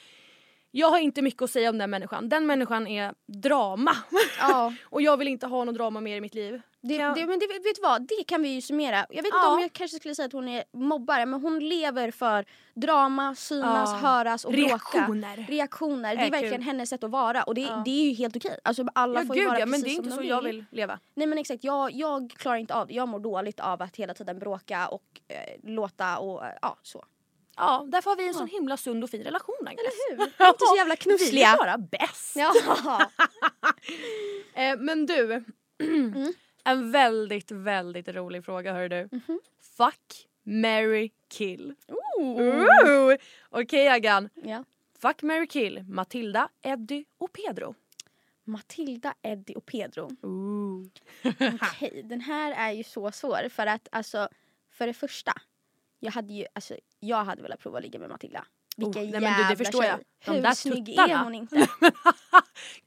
jag har inte mycket att säga om den människan. Den människan är drama. Ja. Och jag vill inte ha något drama mer i mitt liv. Det, Ja. det, men det, vet du vad, det kan vi ju summera. Jag vet inte Ja. om jag kanske skulle säga att hon är mobbare men hon lever för drama, synas, Ja. höras och bråka. Reaktioner. Reaktioner. Det är Är verkligen kul. hennes sätt att vara och det, Ja. det är ju helt okej. Alltså alla Ja får ju gud vara ja, men precis det är inte som så de jag vill leva. Nej men exakt, jag, jag klarar inte av det. Jag mår dåligt av att hela tiden bråka och eh, låta och eh, ja så. Ja, därför har vi en sån himla sund och fin relation Agnes. Eller hur? Vi är inte så jävla Vi är bara bäst. Ja. Eh, men du, Mm. en väldigt, väldigt rolig fråga hör du. Mhm. Fuck, marry, kill. Ooh. Ooh. Okej Agan. ja. Fuck, marry, kill. Matilda, Eddie och Pedro. Matilda, Eddie och Pedro. Okej, den här är ju så svår för att alltså för det första. Jag hade ju, alltså jag hade velat prova att ligga med Matilda. Vilken Oh, nej, men jävla du, det förstår tjej. jag. De Hur där snygg tuttarna. är hon inte?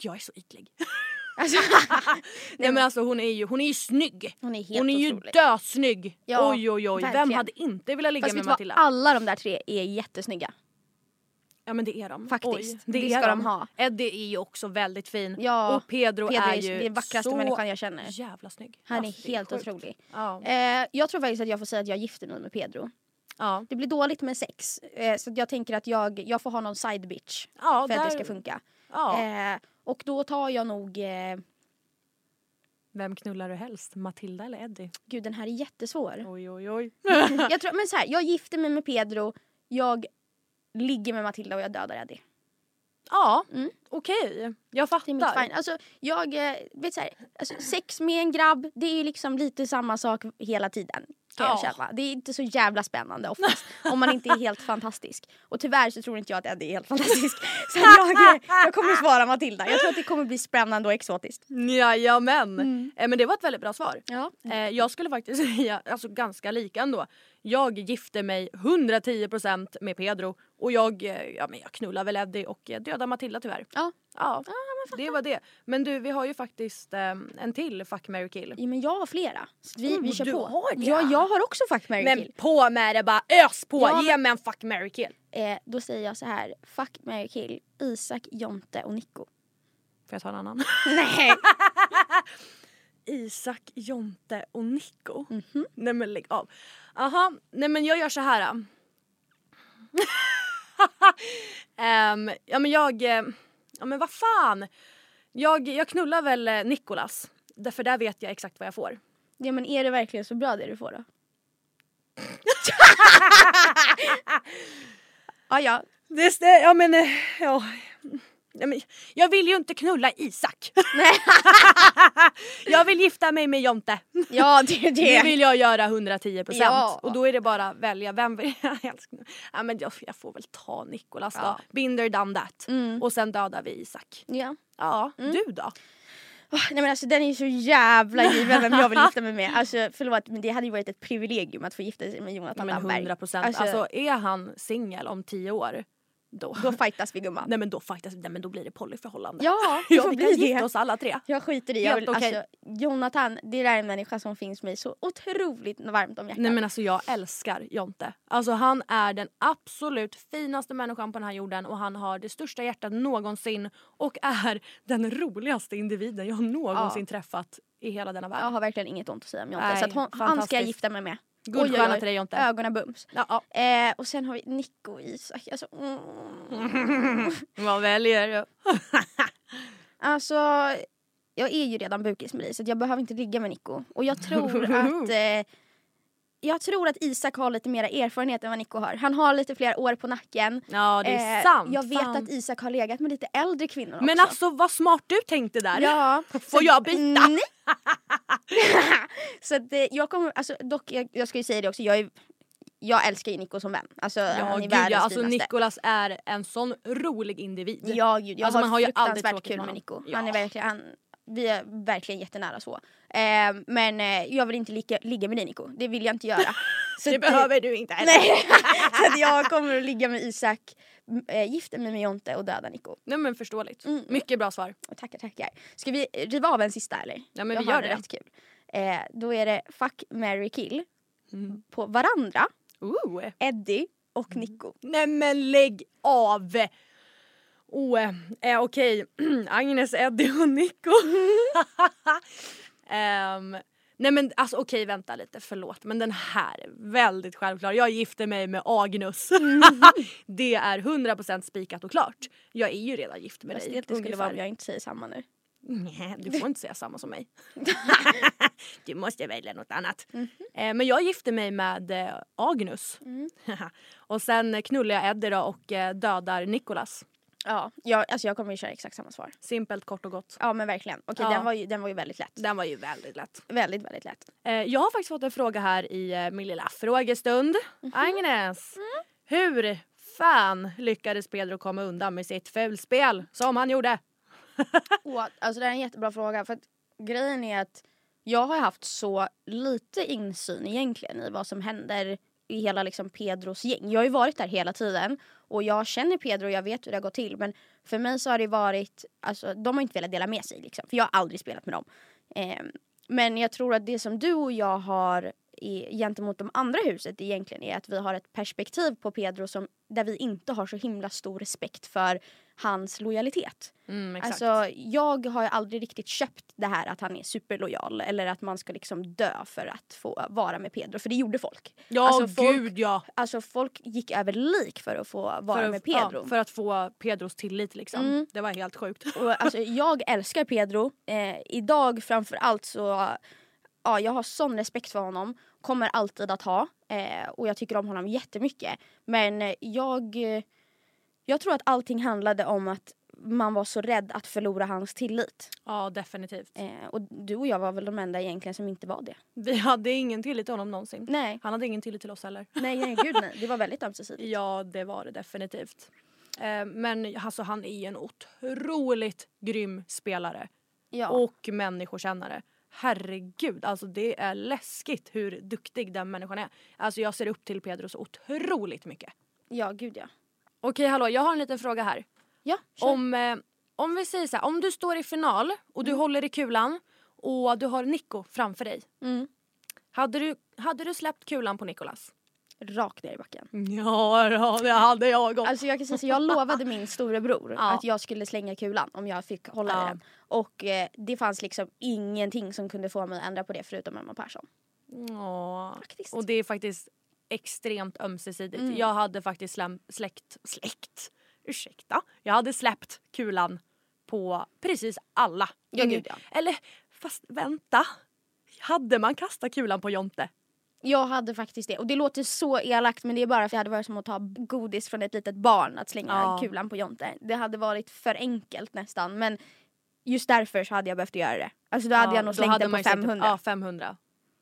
jag är så ytlig. Alltså, Nej men alltså hon är ju, hon är ju snygg. hon är helt Hon är ju dösnygg. Ja, oj oj oj, vem verkligen. hade inte velat ligga Fast med Matilda? alla de där tre är jättesnygga. Ja men det är de. Faktiskt. Oj, Det är ska de ha. Eddie är ju också väldigt fin. Ja, och Pedro, Pedro är är ju den vackraste människan jag känner. jävla snygg. Han Alltså, är det helt sjukt. otrolig. Ja. Eh, jag tror faktiskt att jag får säga att jag gifter mig med Pedro. Ja, Det blir dåligt med sex. Eh, så jag tänker att jag, jag får ha någon side bitch ja för att det där- ska funka. Ja. Eh, och då tar jag nog... Eh, Vem knullar du helst? Matilda eller Eddie? gud den här är jättesvår. Oj, oj, oj. jag tror, men så här, jag gifter mig med Pedro, jag ligger med Matilda och jag dödar Eddie. Ja, Mm. okej. Jag Det är mitt fattar. fine. Alltså, jag eh, vet så här, alltså, sex med en grabb, det är ju liksom lite samma sak hela tiden. Kan jag Ja. känna. Det är inte så jävla spännande oftast. om man inte är helt fantastisk. Och tyvärr så tror inte jag att Eddie är helt fantastisk. Så jag, jag kommer svara Matilda. Jag tror att det kommer bli spännande och exotiskt. Jajamän. Mm. Eh, men det var ett väldigt bra svar. Ja. Eh, jag skulle faktiskt säga alltså, ganska lika ändå. Jag gifte mig 110% med Pedro och jag, eh, ja, men jag knullar väl Eddie och eh, dödar Matilda tyvärr. Ja. Ja, det var det. Men du, vi har ju faktiskt eh, en till fuck, marry, kill. ja men jag har flera. Så vi, vi Oh, kör du på. har det? Ja, jag har också fuck, marry, Men kill. på med det bara, ös på! Ja, Ge mig en fuck, marry, kill. Eh, då säger jag så här. Fuck, marry, kill. Isak, Jonte och Nico. Får jag ta en annan? Nej. Isak, Jonte och Nico. Mhm. Nej men lägg av. Aha, nej men jag gör så här. Ehm, ja men jag, eh, ja men vad fan. Jag, jag knullar väl eh, Nikolas. Därför där vet jag exakt vad jag får. Ja men är det verkligen så bra det du får då? ja ja. Det, ja men, eh, ja. Men, jag vill ju inte knulla Isak. Nej. jag vill gifta mig med Jonte. Ja det är Det det. vill jag göra 110 procent. Ja. Och då är det bara att välja vem vill jag knulla. ja, men jag, jag får väl ta Nikolas då. Ja. Binder done that. Mm. Och sen dödar vi Isak. Ja. Ja, Mm. du då? Nej men alltså den är ju så jävla given vem jag vill gifta mig med. Alltså förlåt men det hade ju varit ett privilegium att få gifta sig med Jonathan Damberg. 100 procent. Alltså- Alltså, är han singel om 10 år då, Då fightas vi gumman. nej, men då, faktiskt, nej, men då blir det polyförhållande. Ja, ja vi kan gifta oss alla tre. Jag skiter i. Jag vill, okej. alltså, Jonathan, det är en människa som finns mig så otroligt varmt om hjärtat. Nej men alltså jag älskar Jonte. Alltså han är den absolut finaste människan på den här jorden och han har det största hjärtat någonsin och är den roligaste individen jag någonsin träffat i hela denna värld. Jag har verkligen inget ont att säga om Jonte. Nej, Så att hon, han ska jag gifta mig med. Guldstjärna till dig Jonte. Ögonen bums. Ja, ja. Eh, och sen har vi Nico och Isak. Alltså, mm. Vad väljer alltså, jag är ju redan bukis med dig så jag behöver inte ligga med Nico. Och jag tror att eh, jag tror att Isak har lite mer erfarenhet än vad Nico har. Han har lite fler år på nacken. Ja det är Eh, sant. Jag vet fan. att Isak har legat med lite äldre kvinnor Men också. alltså vad smart du tänkte där. Ja. Får jag byta? Nej. så att, eh, jag kommer, alltså, dock jag, jag ska ju säga det också, jag, är, jag älskar ju Nico som vän. Alltså, Ja han är gud världens ja, alltså finaste. Nikolas är en sån rolig individ. Ja, gud, jag Alltså, har man har ju fruktansvärt kul med med. Nico. Ja. Han är verkligen, han, vi är verkligen jättenära så. Eh, men eh, jag vill inte ligga, ligga med dig Nico, det vill jag inte göra. Så det behöver du inte heller. Nej, så att jag kommer att ligga med Isak, eh, gifta mig med Jonte och döda Nico. Nej men förståeligt. Mm. Mycket bra svar. Tackar tackar. Ska vi riva av en sista eller? Ja men jag vi gör det det. rätt kul. Eh, då är det fuck, marry, kill Mm. på varandra, Ooh. Eddie och Nico. Nej men lägg av! Oh, eh, okej, Agnes, Eddie och Nico. Ehm, nej men alltså okej vänta lite, förlåt men den här är väldigt självklar. Jag gifter mig med Agnus. det är 100% spikat och klart. Jag är ju redan gift med Vad dig. det skulle vara om jag inte säger samma nu. Nej, du får inte säga samma som mig. du måste välja något annat. Mhm. Eh, men jag gifte mig med eh, Agnus. Mm. och sen knullar jag Eddie då och eh, dödar Nikolas. Ja, jag, alltså jag kommer ju köra exakt samma svar. Simpelt, kort och gott. Ja men verkligen. Okej Ja. den, var ju, den var ju väldigt lätt. Den var ju väldigt lätt. Väldigt väldigt lätt. Eh, jag har faktiskt fått en fråga här i eh, min lilla frågestund. Mhm. Agnes, Mm. hur fan lyckades Pedro komma undan med sitt fulspel som han gjorde? Och, alltså det är en jättebra fråga för att grejen är att jag har haft så lite insyn egentligen i vad som händer i hela liksom Pedros gäng. Jag har ju varit där hela tiden och jag känner Pedro och jag vet hur det har gått till men för mig så har det varit, alltså de har inte velat dela med sig liksom för jag har aldrig spelat med dem. Eh, men jag tror att det som du och jag har i, gentemot de andra huset egentligen är att vi har ett perspektiv på Pedro som, där vi inte har så himla stor respekt för hans lojalitet. Mm, exakt. Alltså jag har ju aldrig riktigt köpt det här att han är superlojal eller att man ska liksom dö för att få vara med Pedro för det gjorde folk. ja alltså, folk- gud ja. Alltså folk gick över lik för att få vara för, med att- Pedro. Ja, för att få Pedros tillit liksom. Mm. Det var helt sjukt. Och, alltså, jag älskar Pedro. Eh, idag framför allt så ja, jag har sån respekt för honom. Kommer alltid att ha. Eh, och jag tycker om honom jättemycket. Men jag, jag tror att allting handlade om att man var så rädd att förlora hans tillit. Ja definitivt. Eh, och du och jag var väl de enda egentligen som inte var det. Vi hade ingen tillit till honom någonsin. Nej, Han hade ingen tillit till oss heller. nej, nej gud nej. Det var väldigt ömsesidigt. Ja det var det definitivt. Eh, men alltså han är en otroligt grym spelare. Ja. Och människokännare. Herregud, alltså det är läskigt hur duktig den människan är. Alltså jag ser upp till Pedro så otroligt mycket. ja, gud ja. Okej hallå, jag har en liten fråga här. Ja, kör. Om, eh, om vi säger så här, om du står i final och du håller i kulan och du har Nico framför dig. Mm. Hade du, hade du släppt kulan på Nikolas? Rakt ner i backen. Ja, ja det hade jag också. Alltså jag kan säga så, jag lovade min storebror Ja. att jag skulle slänga kulan om jag fick hålla Ja. i den. Och eh, det fanns liksom ingenting som kunde få mig att ändra på det förutom Emma Persson. Ja. Faktiskt. Och det är faktiskt extremt ömsesidigt. Mm. Jag hade faktiskt släm, släckt, släckt, ursäkta. Jag hade släppt kulan på precis alla. Ja, gud, ja. Eller fast vänta. Hade man kastat kulan på Jonte? Jag hade faktiskt det. Och det låter så elakt men det är bara för att det hade varit som att ta godis från ett litet barn att slänga Ja. kulan på Jonte. Det hade varit för enkelt nästan men just därför så hade jag behövt göra det. Alltså då hade jag nog slängt den på ju slängt- 500. Ja 500.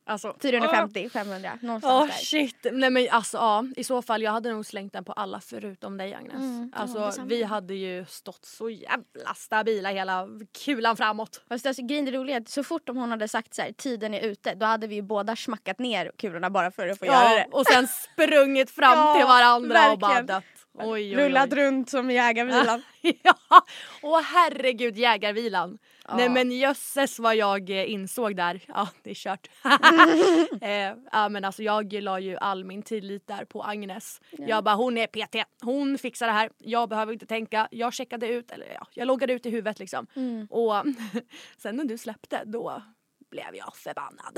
Alltså, 450, 500 någonstans Åh där. shit. Nej men alltså ja, i så fall jag hade nog slängt den på alla förutom dig Agnes. Mm, ja, alltså vi hade ju stått så jävla stabila hela kulan framåt. Fast alltså, grejen är rolig att så fort om hon hade sagt så här, tiden är ute, då hade vi ju båda smackat ner kulorna bara för att få göra Ja, det. och sen sprungit fram Ja, till varandra och bara dött. Oj, oj, oj. Rullat runt som jägarvilan. ja, åh herregud jägarvilan. Ja. Nej men jösses vad jag eh, insåg där. Ja det är kört. eh, ja men alltså jag la ju all min tillit där på Agnes. Jag bara hon är PT, hon fixar det här. Jag behöver inte tänka. Jag checkade ut, eller ja, jag loggade ut i huvudet liksom. Mm. Och sen när du släppte då blev jag förbannad.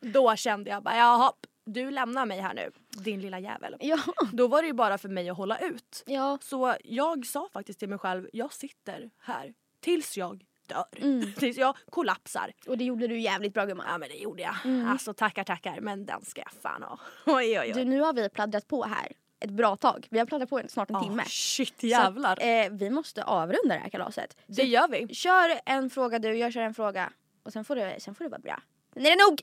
då kände jag bara jaha du lämnar mig här nu din lilla jävel. Ja. Då var det ju bara för mig att hålla ut. ja. Så jag sa faktiskt till mig själv, jag sitter här tills jag dör. Mm. Tills jag kollapsar. Och det gjorde du jävligt bra gumman. Ja men det gjorde jag. Mm. Alltså tackar tackar men den ska jag fan ha. Oj oj oj. Du, nu har vi pladdrat på här ett bra tag. Vi har pladdrat på snart en Ah, timme. shit Så jävlar. att, eh, vi måste avrunda det här kalaset. Så det gör vi. Kör en fråga du, jag kör en fråga. Och sen får det, sen får det vara bra. Men är det nog?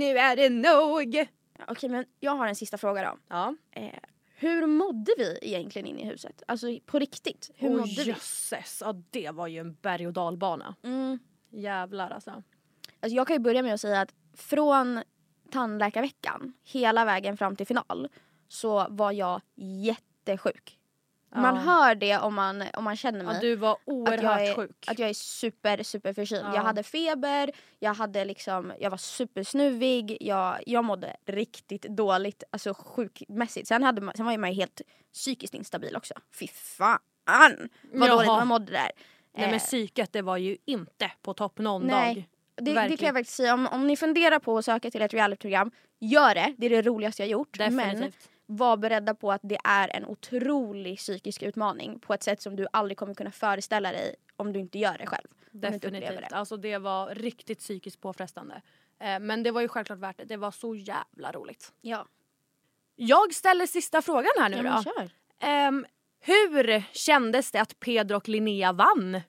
Nu är det nog. Okej men jag har en sista fråga då. Ja. Eh, hur mådde vi egentligen inne i huset? Alltså på riktigt. Hur Åh mådde vi? jösses. Ja det var ju en berg och dalbana. Mm. Jävlar alltså. Alltså jag kan ju börja med att säga att från tandläkarveckan hela vägen fram till final så var jag jättesjuk. Man hör det om man, om man känner mig. Ja, du var att oerhört jag, är, sjuk. att jag är super super förkyld. Ja. Jag hade feber, jag, hade liksom, jag var supersnuvig, jag, jag mådde riktigt dåligt, alltså sjukmässigt. Sen, hade man, sen var man ju helt psykiskt instabil också. Fy fan vad Jaha. dåligt man mådde där. Nej Eh, men psyket det var ju inte på topp någon Nej. dag. Det, det kan jag faktiskt säga. Om, om ni funderar på att söka till ett realityprogram, gör det. Det är det roligaste jag gjort. Men Definitivt. Var beredda på att det är en otrolig psykisk utmaning på ett sätt som du aldrig kommer kunna föreställa dig om du inte gör det själv. Definitivt. det. Alltså det var riktigt psykiskt påfrestande. Eh, men det var ju självklart värt det. Det var så jävla roligt. Ja. Jag ställer sista frågan här nu ja då. kör. Ehm, hur kändes det att Pedro och Linnea vann?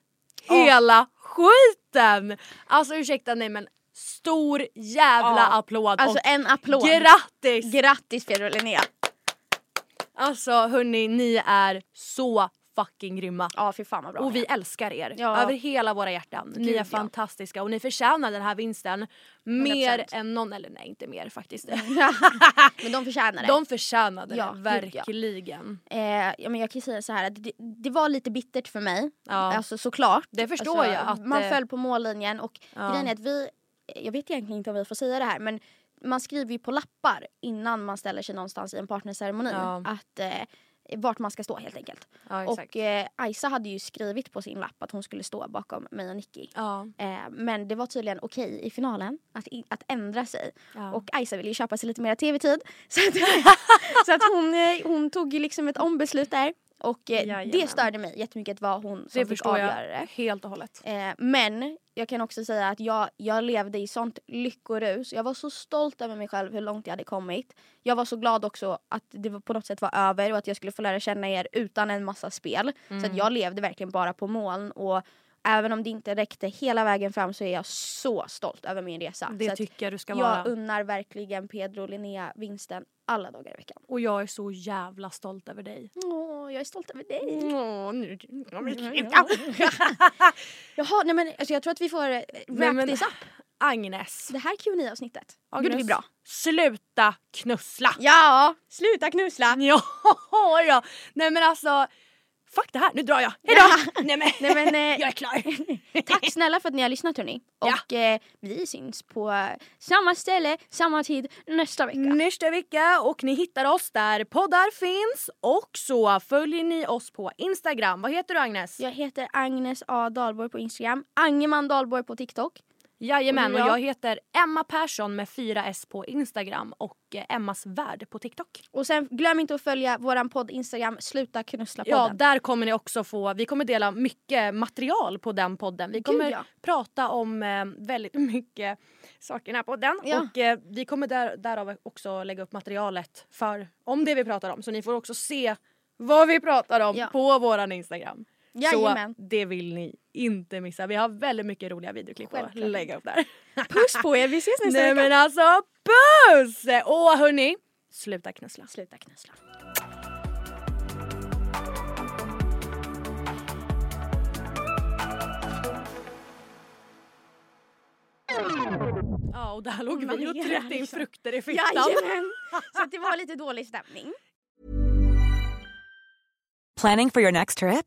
Hela skiten! Alltså ursäkta nej men stor jävla Ja. applåd Alltså en applåd. grattis! Grattis Pedro och Linnea. Alltså hörni ni är så fucking grymma. Ja fy fan vad bra Och ni vi älskar er Ja. över hela våra hjärtan. Ni Gud, är ja. fantastiska och ni förtjänar den här vinsten mer 100%. än någon, eller nej inte mer faktiskt. Men de förtjänar det. De förtjänade Ja, det, ja. verkligen. Eh, ja, men jag kan ju säga så här att det, det var lite bittert för mig. Ja. Alltså såklart. Det förstår alltså, jag att, man föll på mållinjen och Ja. grejen är att vi, jag vet egentligen inte om vi får säga det här men man skriver ju på lappar innan man ställer sig någonstans i en partnerceremoni Ja. att eh, vart man ska stå helt enkelt. Ja, och eh, Aisa hade ju skrivit på sin lapp att hon skulle stå bakom mig och Nicky. ja. Eh, men det var tydligen okej i finalen att, i- att ändra sig. Ja. Och Aisa ville ju köpa sig lite mer tv-tid. Så att, så att hon, eh, hon tog ju liksom ett ombeslut där. Och eh, det störde mig jättemycket att det var hon som Det fick avgöra det. helt och hållet. Eh, men jag kan också säga att jag, jag levde i sånt lyckorus. Jag var så stolt över mig själv hur långt jag hade kommit. Jag var så glad också att det på något sätt var över och att jag skulle få lära känna er utan en massa spel. Så Mm. att jag levde verkligen bara på moln. Och även om det inte räckte hela vägen fram så är jag så stolt över min resa. Det så tycker jag du ska jag vara. unnar verkligen Pedro och Linnea vinsten alla dagar i veckan. Och jag är så jävla stolt över dig. Åh, jag är stolt över dig. Åh, nu... Jaha, nej men alltså jag tror att vi får eh, wrap men- this up. Det Det här Q&A-avsnittet Agnes, borde bli bra. Sluta knussla! Ja, sluta knussla! Ja, då. Nej men alltså, fuck det här, nu drar jag. Hejdå! Nej men, Nej, men, eh, jag är klar. Tack snälla för att ni har lyssnat hörni. Ja. Och eh, vi syns på eh, samma ställe, samma tid nästa vecka. Nästa vecka och ni hittar oss där poddar finns och så följer ni oss på Instagram. Vad heter du Agnes? Jag heter Agnes A Dahlborg på Instagram, Angeman Dahlborg på TikTok. Jajamän Och och jag? heter Emma Persson med fyra S på Instagram och eh, Emmas värld på TikTok. Och sen glöm inte att följa våran podd Instagram, Sluta knussla Ja, podden. där kommer ni också få, vi kommer dela mycket material på den podden. Vi kommer ja. prata om eh, väldigt mycket saker i den här podden. Ja. Och eh, vi kommer där, därav också lägga upp materialet för, om det vi pratar om. Så ni får också se vad vi pratar om Ja. på våran Instagram. Jajamän. Så det vill ni inte missa. Vi har väldigt mycket roliga videoklipp att lägga upp där. Puss på er, vi ses nästa Nej vecka. men alltså puss! Och hörni, sluta knussla. Sluta knussla. Ja och där låg vi och tryckte in frukter i fittan. Jajamän! Så det var lite dålig stämning. Planning for your next trip?